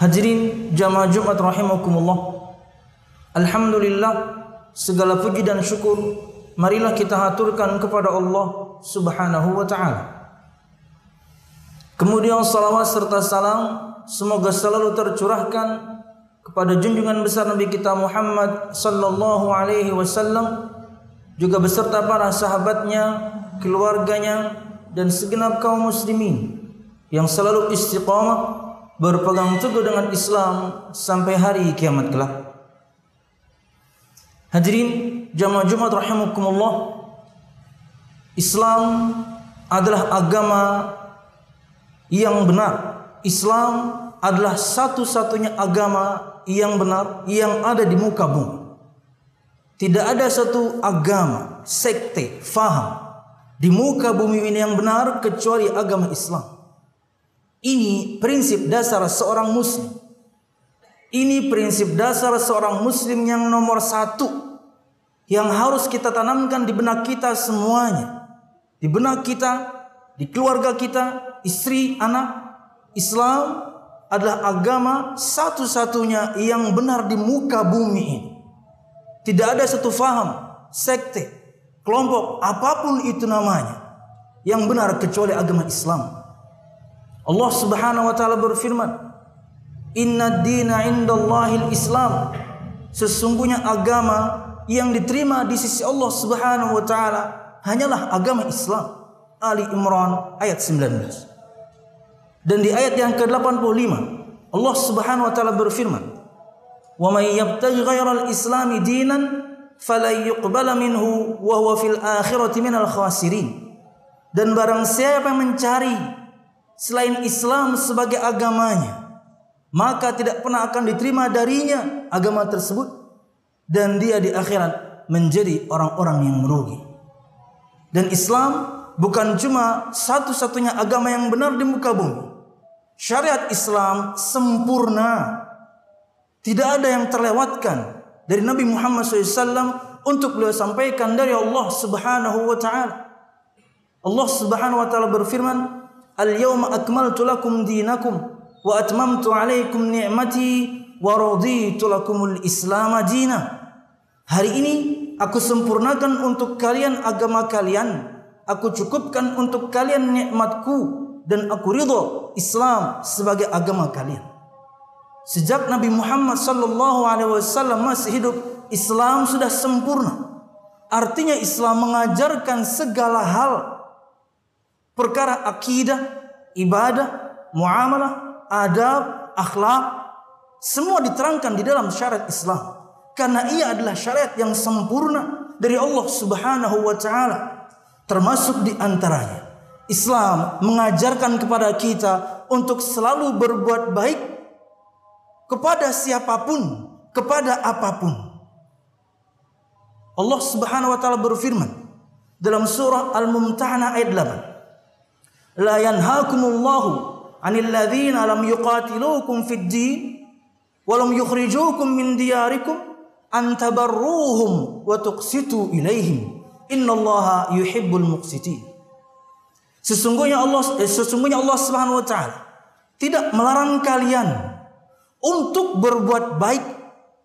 Hadirin jamaah Jumat rahimakumullah. Alhamdulillah segala puji dan syukur marilah kita haturkan kepada Allah Subhanahu wa taala. Kemudian salawat serta salam semoga selalu tercurahkan kepada junjungan besar Nabi kita Muhammad sallallahu alaihi wasallam juga beserta para sahabatnya, keluarganya dan segenap kaum muslimin yang selalu istiqamah berpegang teguh dengan Islam sampai hari kiamat kelak. Hadirin jamaah Jumat rahimakumullah. Islam adalah agama yang benar. Islam adalah satu-satunya agama yang benar yang ada di muka bumi. Tidak ada satu agama, sekte, faham di muka bumi ini yang benar kecuali agama Islam. Ini prinsip dasar seorang muslim. Ini prinsip dasar seorang muslim yang nomor satu. Yang harus kita tanamkan di benak kita semuanya. Di benak kita, di keluarga kita, istri, anak. Islam adalah agama satu-satunya yang benar di muka bumi ini. Tidak ada satu faham, sekte, kelompok, apa pun itu namanya. Yang benar kecuali agama Islam. Allah Subhanahu wa taala berfirman, "Inna dina indallahil Islam." Sesungguhnya agama yang diterima di sisi Allah Subhanahu wa taala hanyalah agama Islam. Ali Imran ayat 19. Dan di ayat yang ke-85 Allah Subhanahu wa taala berfirman, "Wa may yabtaghi ghairal islami dinan falan yuqbala minhu wa huwa fil akhirati minal khasirin." Dan barang siapa yang mencari selain Islam sebagai agamanya, maka tidak pernah akan diterima darinya agama tersebut dan dia di akhirat menjadi orang-orang yang merugi. Dan Islam bukan cuma satu-satunya agama yang benar di muka bumi. Syariat Islam sempurna. Tidak ada yang terlewatkan dari Nabi Muhammad SAW untuk beliau sampaikan dari Allah Subhanahu wa taala. Allah Subhanahu wa taala berfirman, "Al-yawma akmaltu lakum dinakum wa atmamtu 'alaikum ni'mati wa raditu lakumul Islam dina." Hari ini aku sempurnakan untuk kalian agama kalian. Aku cukupkan untuk kalian nikmatku dan aku ridho Islam sebagai agama kalian. Sejak Nabi Muhammad sallallahu alaihi wasallam masih hidup, Islam sudah sempurna. Artinya Islam mengajarkan segala hal perkara akidah, ibadah, muamalah, adab, akhlak semua diterangkan di dalam syariat Islam. Karena ia adalah syariat yang sempurna dari Allah Subhanahu wa taala. Termasuk di antaranya Islam mengajarkan kepada kita untuk selalu berbuat baik kepada siapa pun, kepada apa pun. Allah Subhanahu wa taala berfirman dalam surah Al-Mumtahanah ayat 8. La yanhaakumullahu 'anil ladzina lam yuqatilukum fid din wa lam yukhrijukum min diyarikum an tabarruhum wa tuqsitu ilaihim innallaha yuhibbul muqsitin. Sesungguhnya Allah eh, sesungguhnya Allah Subhanahu wa taala tidak melarang kalian untuk berbuat baik,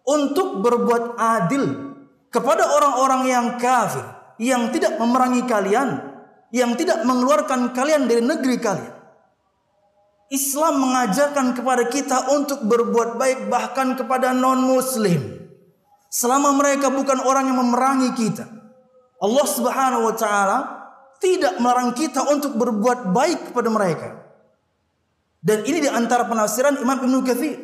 untuk berbuat adil kepada orang-orang yang kafir, yang tidak memerangi kalian, yang tidak mengeluarkan kalian dari negeri kalian. Islam mengajarkan kepada kita untuk berbuat baik bahkan kepada non-muslim. Selama mereka bukan orang yang memerangi kita. Allah Subhanahu wa taala tidak melarang kita untuk berbuat baik kepada mereka. Dan ini di antara penafsiran Imam Ibnu Katsir.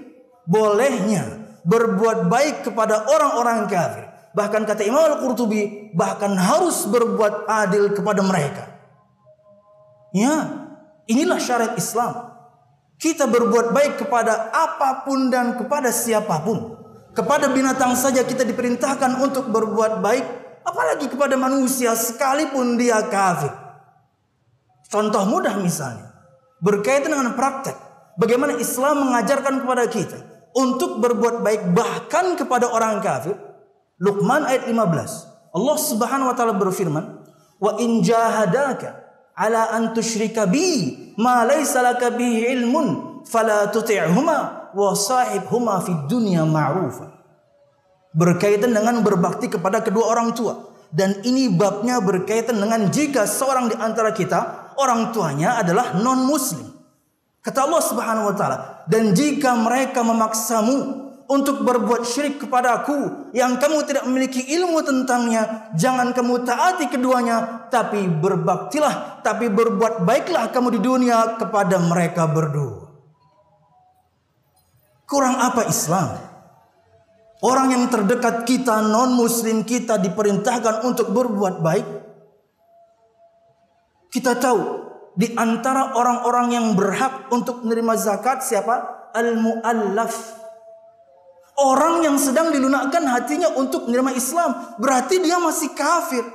Bolehnya berbuat baik kepada orang-orang kafir. Bahkan kata Imam Al-Qurtubi, bahkan harus berbuat adil kepada mereka. Ya, inilah syariat Islam. Kita berbuat baik kepada apa pun dan kepada siapa pun. Kepada binatang saja kita diperintahkan untuk berbuat baik apalagi kepada manusia sekalipun dia kafir. Contoh mudah misalnya, berkaitan dengan praktek, bagaimana Islam mengajarkan kepada kita untuk berbuat baik bahkan kepada orang kafir. Luqman ayat 15. Allah Subhanahu wa taala berfirman, "Wa in jahadaka ala an tusyrika bi ma laysa laka bihi ilmun fala tuti'huma wa sahibhuma fid dunya ma'rufa." berkaitan dengan berbakti kepada kedua orang tua. Dan ini babnya berkaitan dengan jika seorang di antara kita orang tuanya adalah non muslim. Kata Allah Subhanahu wa taala, dan jika mereka memaksamu untuk berbuat syirik kepadaku yang kamu tidak memiliki ilmu tentangnya, jangan kamu taati keduanya, tapi berbaktilah, tapi berbuat baiklah kamu di dunia kepada mereka berdua. Kurang apa Islam? Orang yang terdekat kita, non-muslim kita diperintahkan untuk berbuat baik. Kita tahu di antara orang-orang yang berhak untuk menerima zakat siapa? Al-muallaf. Orang yang sedang dilunakkan hatinya untuk menerima Islam, berarti dia masih kafir.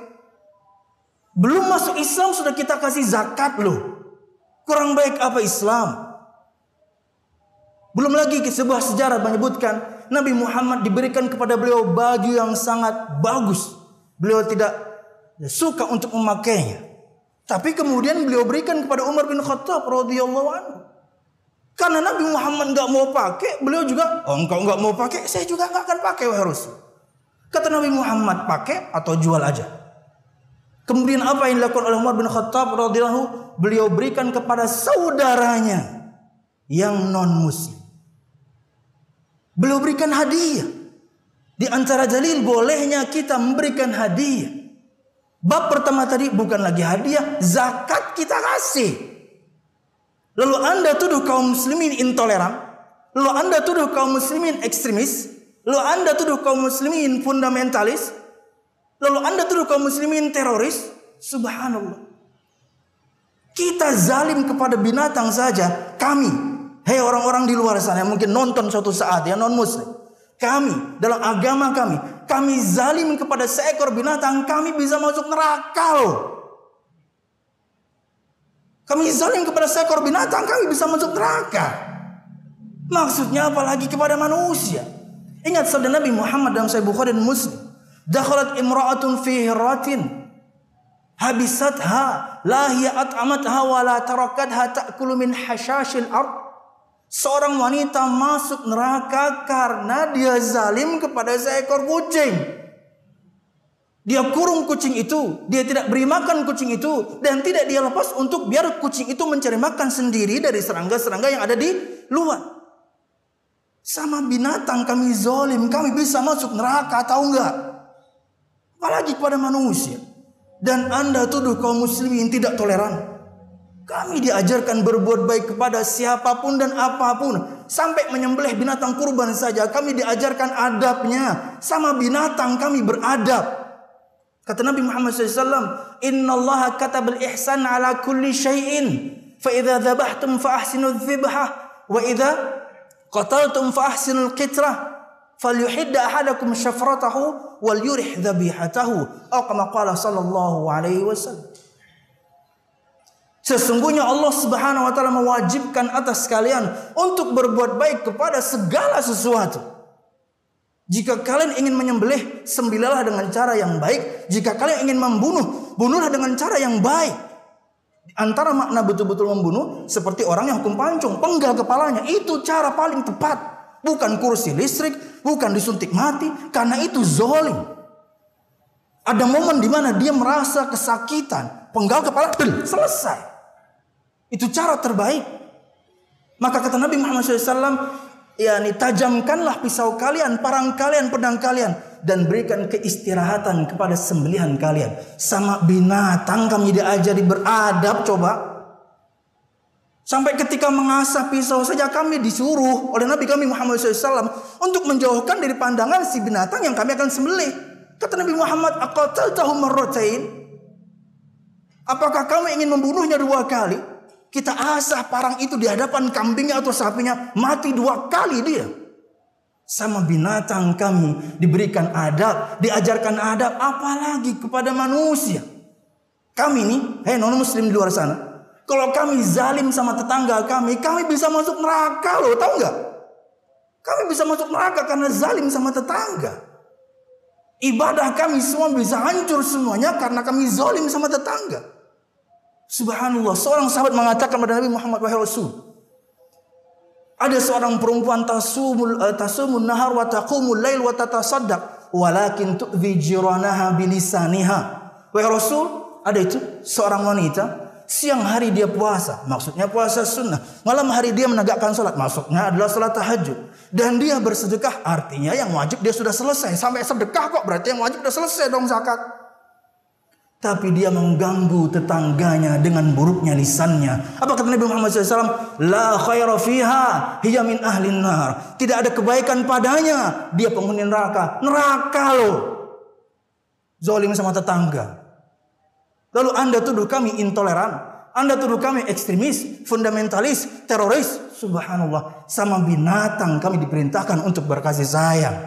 Belum masuk Islam sudah kita kasih zakat loh. Kurang baik apa Islam? Belum lagi sebuah sejarah menyebutkan Nabi Muhammad diberikan kepada beliau baju yang sangat bagus. Beliau tidak suka untuk memakainya. Tapi kemudian beliau berikan kepada Umar bin Khattab radhiyallahu anhu. Karena Nabi Muhammad nggak mau pakai, beliau juga, oh engkau nggak mau pakai, saya juga nggak akan pakai wahai Rasul. Kata Nabi Muhammad pakai atau jual aja. Kemudian apa yang dilakukan oleh Umar bin Khattab radhiyallahu beliau berikan kepada saudaranya yang non muslim. Beliau berikan hadiah. Di antara dalil bolehnya kita memberikan hadiah. Bab pertama tadi bukan lagi hadiah, zakat kita kasih. Lalu Anda tuduh kaum muslimin intoleran. Lalu Anda tuduh kaum muslimin ekstremis. Lalu Anda tuduh kaum muslimin fundamentalis. Lalu Anda tuduh kaum muslimin teroris. Subhanallah. Kita zalim kepada binatang saja. Kami Hei orang-orang di luar sana yang mungkin nonton suatu saat ya non muslim. Kami dalam agama kami, kami zalim kepada seekor binatang, kami bisa masuk neraka loh. Kami zalim kepada seekor binatang, kami bisa masuk neraka. Maksudnya apalagi kepada manusia. Ingat sabda Nabi Muhammad dalam Sahih Bukhari dan Muslim. Dakhalat imra'atun fi hiratin habisatha la hiya at'amatha wa la tarakatha ta'kulu min hashashil ard Seorang wanita masuk neraka karena dia zalim kepada seekor kucing. Dia kurung kucing itu, dia tidak beri makan kucing itu, dan tidak dia lepas untuk biar kucing itu mencari makan sendiri dari serangga-serangga yang ada di luar. Sama binatang kami zalim, kami bisa masuk neraka tahu enggak? Apalagi kepada manusia. Dan anda tuduh kaum muslimin tidak toleran. Kami diajarkan berbuat baik kepada siapa pun dan apa pun. Sampai menyembelih binatang kurban saja. Kami diajarkan adabnya. Sama binatang kami beradab. Kata Nabi Muhammad SAW, Inna Allah kata bil ihsan ala kulli syai'in. Fa idha zabahtum fa ahsinu dzibhah wa idza qataltum fa ahsinu al-qitrah. Falyuhidda ahadakum syafratahu wal yurih dzabihatahu. Atau qala sallallahu alaihi wasallam. Sesungguhnya Allah Subhanahu wa taala mewajibkan atas kalian untuk berbuat baik kepada segala sesuatu jika kalian ingin menyembelih, sembelihlah dengan cara yang baik. Jika kalian ingin membunuh, bunuhlah dengan cara yang baik. Antara makna betul-betul membunuh seperti orang yang hukum pancung, penggal kepalanya, itu cara paling tepat. Bukan kursi listrik, bukan disuntik mati, karena itu zolim. Ada momen di mana dia merasa kesakitan, penggal kepala, selesai. Itu cara terbaik. Maka kata Nabi Muhammad SAW, yakni tajamkanlah pisau kalian, parang kalian, pedang kalian, dan berikan keistirahatan kepada sembelihan kalian. Sama binatang kami diajari beradab, coba. Sampai ketika mengasah pisau saja kami disuruh oleh Nabi kami Muhammad SAW untuk menjauhkan dari pandangan si binatang yang kami akan sembelih. Kata Nabi Muhammad, tahu marratain?" Apakah kamu ingin membunuhnya dua kali? Kita asah parang itu di hadapan kambingnya atau sapinya. Mati dua kali dia. Sama binatang kami diberikan adab. Diajarkan adab. Apalagi kepada manusia. Kami nih. Hei non muslim di luar sana. Kalau kami zalim sama tetangga kami. Kami bisa masuk neraka loh. Tahu nggak? Kami bisa masuk neraka karena zalim sama tetangga. Ibadah kami semua bisa hancur semuanya karena kami zalim sama tetangga. Subhanallah, seorang sahabat mengatakan kepada Nabi Muhammad wahai Rasul. Ada seorang perempuan tasumul uh, tasumun nahar wa taqumul lail wa tatasaddaq walakin tu'dhi jiranaha bilisaniha. Wahai Rasul, ada itu seorang wanita siang hari dia puasa, maksudnya puasa sunnah. Malam hari dia menegakkan salat, maksudnya adalah salat tahajud. Dan dia bersedekah, artinya yang wajib dia sudah selesai. Sampai sedekah kok berarti yang wajib sudah selesai dong zakat. Tapi dia mengganggu tetangganya dengan buruknya lisannya. Apa kata Nabi Muhammad SAW? La khaira fiha hiya min ahlin nar. Tidak ada kebaikan padanya. Dia penghuni neraka. Neraka loh. Zolim sama tetangga. Lalu anda tuduh kami intoleran. Anda tuduh kami ekstremis, fundamentalis, teroris. Subhanallah. Sama binatang kami diperintahkan untuk berkasih sayang.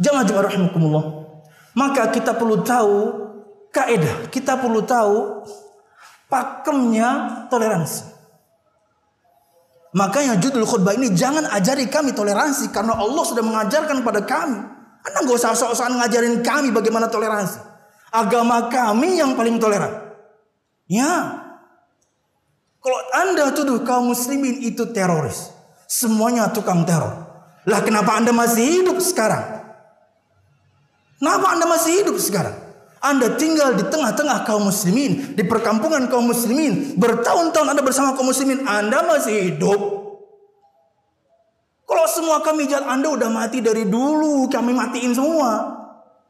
Jangan juga rahimakumullah. Maka kita perlu tahu kaidah, kita perlu tahu pakemnya toleransi. Makanya judul khutbah ini jangan ajari kami toleransi karena Allah sudah mengajarkan pada kami. Anda nggak usah sok-sokan ngajarin kami bagaimana toleransi. Agama kami yang paling toleran. Ya. Kalau Anda tuduh kaum muslimin itu teroris. Semuanya tukang teror. Lah kenapa Anda masih hidup sekarang? Kenapa Anda masih hidup sekarang? Anda tinggal di tengah-tengah kaum muslimin, di perkampungan kaum muslimin, bertahun-tahun Anda bersama kaum muslimin, Anda masih hidup. Kalau semua kami jalan Anda udah mati dari dulu, kami matiin semua.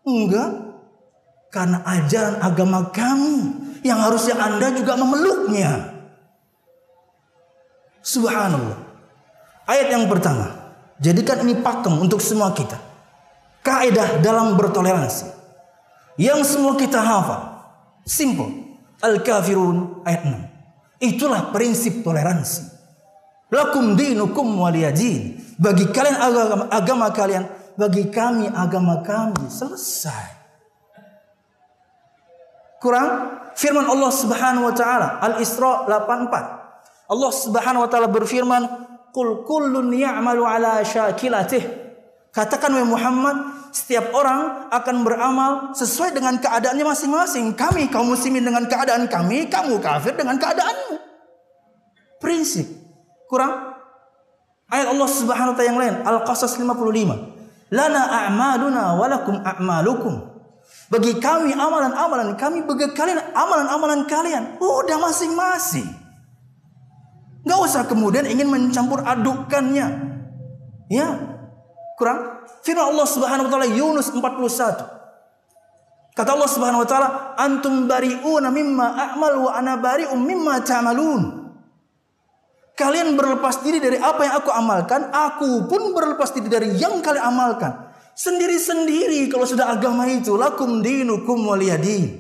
Enggak. Karena ajaran agama kami yang harusnya Anda juga memeluknya. Subhanallah. Ayat yang pertama. Jadikan ini pakem untuk semua kita kaidah dalam bertoleransi yang semua kita hafal. Simple. Al-Kafirun ayat 6. Itulah prinsip toleransi. Lakum dinukum waliyadin. Bagi kalian agama, agama kalian, bagi kami agama kami. Selesai. Kurang firman Allah Subhanahu wa taala Al-Isra 84. Allah Subhanahu wa taala berfirman, "Qul kullun ya'malu ala syakilatih." Katakan wahai Muhammad, setiap orang akan beramal sesuai dengan keadaannya masing-masing. Kami kaum muslimin dengan keadaan kami, kamu kafir dengan keadaanmu. Prinsip. Kurang? Ayat Allah Subhanahu wa taala yang lain, Al-Qasas 55. Lana a'maluna walakum a'malukum. Bagi kami amalan-amalan kami, bagi kalian amalan-amalan kalian. Udah masing-masing. Gak usah kemudian ingin mencampur adukannya. Ya, Kurang? Firman Allah Subhanahu wa taala Yunus 41. Kata Allah Subhanahu wa taala, "Antum bari'una mimma a'mal wa ana bari'um mimma ta'malun." Kalian berlepas diri dari apa yang aku amalkan, aku pun berlepas diri dari yang kalian amalkan. Sendiri-sendiri kalau sudah agama itu, lakum dinukum waliyadin.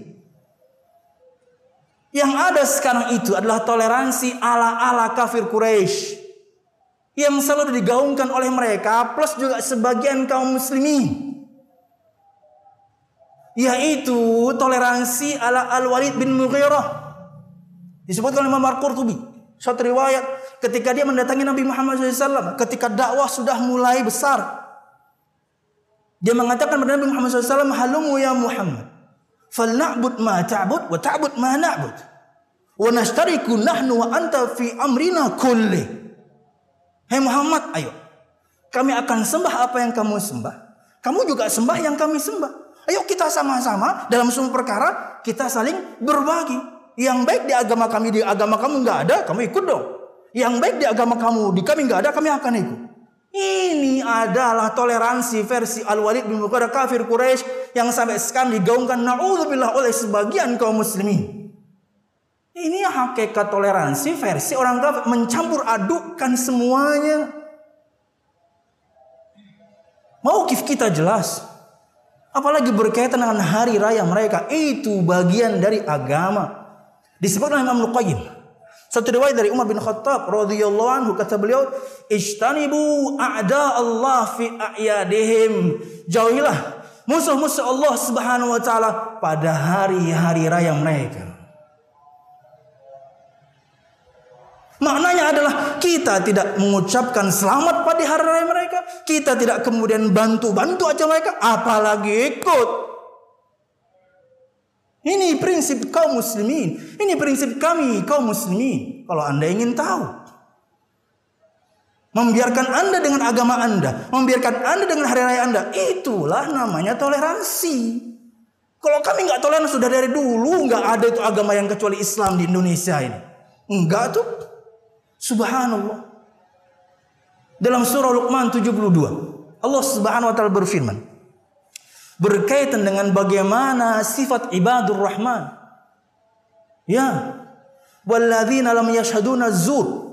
Yang ada sekarang itu adalah toleransi ala-ala kafir Quraisy yang selalu digaungkan oleh mereka plus juga sebagian kaum muslimin. Yaitu toleransi ala Al-Walid bin Mughirah. Disebutkan oleh Imam Al-Qurtubi. Suatu riwayat ketika dia mendatangi Nabi Muhammad SAW ketika dakwah sudah mulai besar dia mengatakan kepada Nabi Muhammad SAW halumu ya Muhammad falna'bud ma ta'bud wa ta'bud ma na'bud. Wa nashtariku nahnu wa anta fi amrina kulli Hei Muhammad ayo. Kami akan sembah apa yang kamu sembah. Kamu juga sembah yang kami sembah. Ayo kita sama-sama dalam semua perkara kita saling berbagi. Yang baik di agama kami di agama kamu nggak ada kamu ikut dong. Yang baik di agama kamu di kami nggak ada kami akan ikut. Ini adalah toleransi versi Al-Walid bin Mughirah kafir Quraisy yang sampai sekarang digaungkan. Naudzubillah oleh sebagian kaum muslimin. Ini hakikat toleransi versi orang kafir mencampur adukkan semuanya. Maukif kita jelas. Apalagi berkaitan dengan hari raya mereka. Itu bagian dari agama. Disebutkan Imam Luqayyim. Satu riwayat dari Umar bin Khattab radhiyallahu anhu kata beliau, "Ijtanibu a'da Allah fi a'yadihim." Jauhilah musuh-musuh Allah Subhanahu wa taala pada hari-hari raya mereka. Maknanya adalah kita tidak mengucapkan selamat pada hari raya mereka, kita tidak kemudian bantu-bantu aja mereka, apalagi ikut ini prinsip kaum muslimin. Ini prinsip kami kaum muslimin. Kalau Anda ingin tahu. Membiarkan Anda dengan agama Anda. Membiarkan Anda dengan hari raya Anda. Itulah namanya toleransi. Kalau kami nggak toleransi sudah dari dulu nggak ada itu agama yang kecuali Islam di Indonesia ini. Enggak tuh. Subhanallah. Dalam surah Luqman 72. Allah Subhanahu wa taala berfirman berkaitan dengan bagaimana sifat ibadur rahman. Ya. Walladzina lam yashhaduna zur.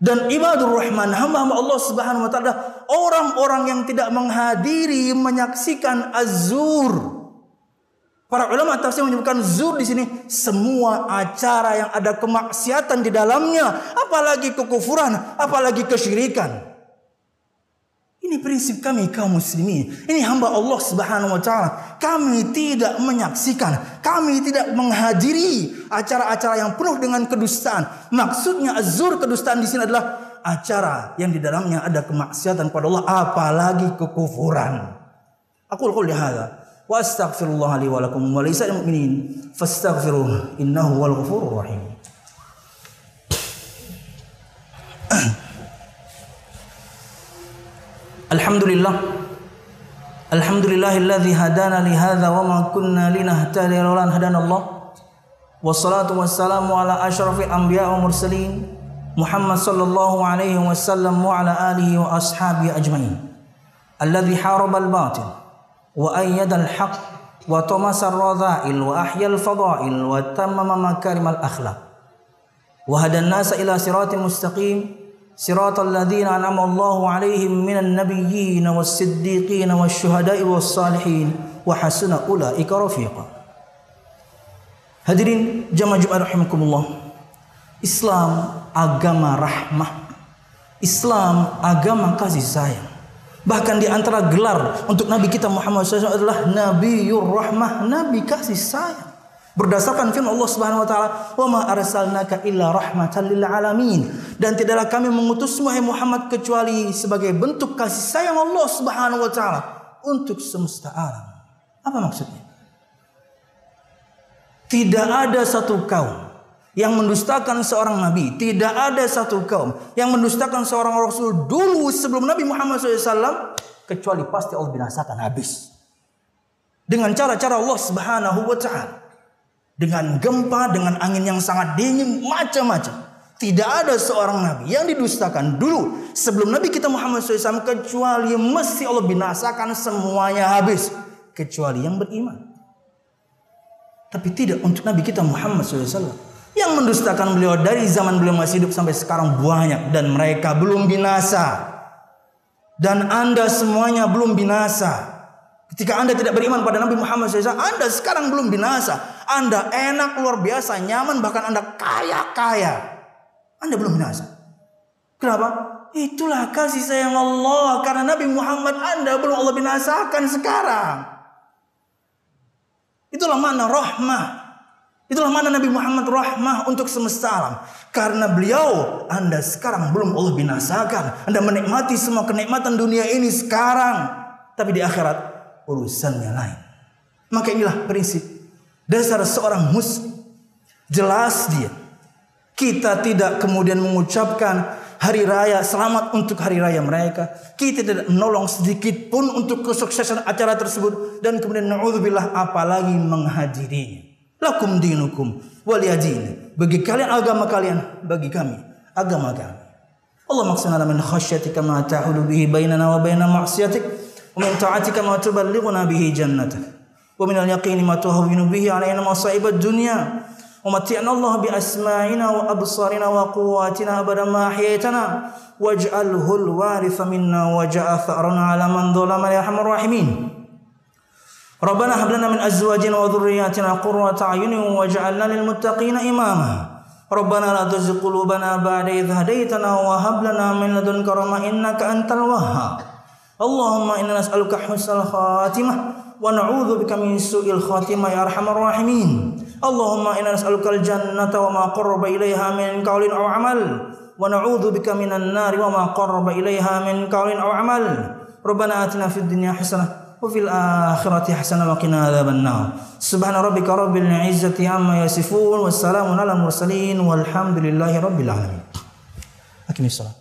Dan ibadur rahman hamba-hamba Allah Subhanahu wa taala orang-orang yang tidak menghadiri menyaksikan azur. Para ulama tafsir menyebutkan zur di sini semua acara yang ada kemaksiatan di dalamnya, apalagi kekufuran, apalagi kesyirikan. Ini prinsip kami kaum muslimin. Ini hamba Allah Subhanahu wa taala. Kami tidak menyaksikan, kami tidak menghadiri acara-acara yang penuh dengan kedustaan. Maksudnya azur kedustaan di sini adalah acara yang di dalamnya ada kemaksiatan kepada Allah apalagi kekufuran. Aku hadza واستغفر الله لي ولكم وليس المؤمنين فاستغفروه إنه هو الغفور الرحيم. الحمد لله الحمد لله الذي هدانا لهذا وما كنا لنهتدي لولا أن هدانا الله. والصلاة والسلام على أشرف الأنبياء والمرسلين محمد صلى الله عليه وسلم وعلى آله وأصحابه أجمعين. الذي حارب الباطل. وأيد الحق وطمس الرذائل وأحيا الفضائل وتمم مكارم الأخلاق وهدى الناس إلى صراط مستقيم صراط الذين أنعم الله عليهم من النبيين والصديقين والشهداء والصالحين وحسن أولئك رفيقا Hadirin jamaah Jumat rahimakumullah. Islam agama rahmah. Islam agama kasih sayang. Bahkan di antara gelar untuk Nabi kita Muhammad SAW adalah Nabiur Rahmah, Nabi kasih sayang. Berdasarkan firman Allah Subhanahu wa taala, "Wa ma arsalnaka illa rahmatan lil alamin." Dan tidaklah kami mengutus wahai Muhammad kecuali sebagai bentuk kasih sayang Allah Subhanahu wa taala untuk semesta alam. Apa maksudnya? Tidak ada satu kaum yang mendustakan seorang nabi, tidak ada satu kaum yang mendustakan seorang rasul dulu sebelum Nabi Muhammad SAW kecuali pasti Allah binasakan habis. Dengan cara-cara Allah Subhanahu wa taala dengan gempa, dengan angin yang sangat dingin, macam-macam. Tidak ada seorang nabi yang didustakan dulu sebelum Nabi kita Muhammad SAW kecuali mesti Allah binasakan semuanya habis. kecuali yang beriman. Tapi tidak untuk Nabi kita Muhammad SAW. Yang mendustakan beliau dari zaman beliau masih hidup sampai sekarang banyak. Dan mereka belum binasa. Dan anda semuanya belum binasa. Ketika anda tidak beriman pada Nabi Muhammad SAW, anda sekarang belum binasa. Anda enak, luar biasa, nyaman, bahkan anda kaya-kaya. Anda belum binasa. Kenapa? Itulah kasih sayang Allah karena Nabi Muhammad Anda belum Allah binasakan sekarang. Itulah mana rahmah. Itulah mana Nabi Muhammad rahmah untuk semesta alam. Karena beliau Anda sekarang belum Allah binasakan. Anda menikmati semua kenikmatan dunia ini sekarang. Tapi di akhirat urusannya lain. Maka inilah prinsip dasar seorang muslim. Jelas dia. Kita tidak kemudian mengucapkan hari raya, selamat untuk hari raya mereka. Kita tidak menolong sedikit pun untuk kesuksesan acara tersebut dan kemudian naudzubillah apalagi menghadirinya. Lakum dinukum waliyadin. Bagi kalian agama kalian, bagi kami agama kami. Allah maksana min khasyatika ma ta'ulu bihi bainana wa baina ma'siyatik wa min ta'atika ma tuballighuna bihi jannatak wa min al-yaqini ma tuhawwinu bihi alaina masa'ib ad-dunya ومتعنا الله بأسماعنا وأبصارنا وقواتنا أبدا ما أحييتنا واجعله الوارث منا واجعل ثأرنا على من ظلم يا أرحم الراحمين ربنا هب لنا من أزواجنا وذرياتنا قرة أعين واجعلنا للمتقين إماما. ربنا لا تزغ قلوبنا بعد إذ هديتنا وهب لنا من لدنك رحمة إنك أنت الوهاب. اللهم إنا نسألك حسن الخاتمة ونعوذ بك من سوء الخاتمة يا أرحم الراحمين. اللهم إنا نسألك الجنة وما قرب إليها من قول أو عمل. ونعوذ بك من النار وما قرب إليها من قول أو عمل. ربنا آتنا في الدنيا حسنة وفي الآخرة حسنة وقنا عذاب النار. سبحان ربك رب العزة عما يصفون والسلام على المرسلين والحمد لله رب العالمين. أكمل الصلاة.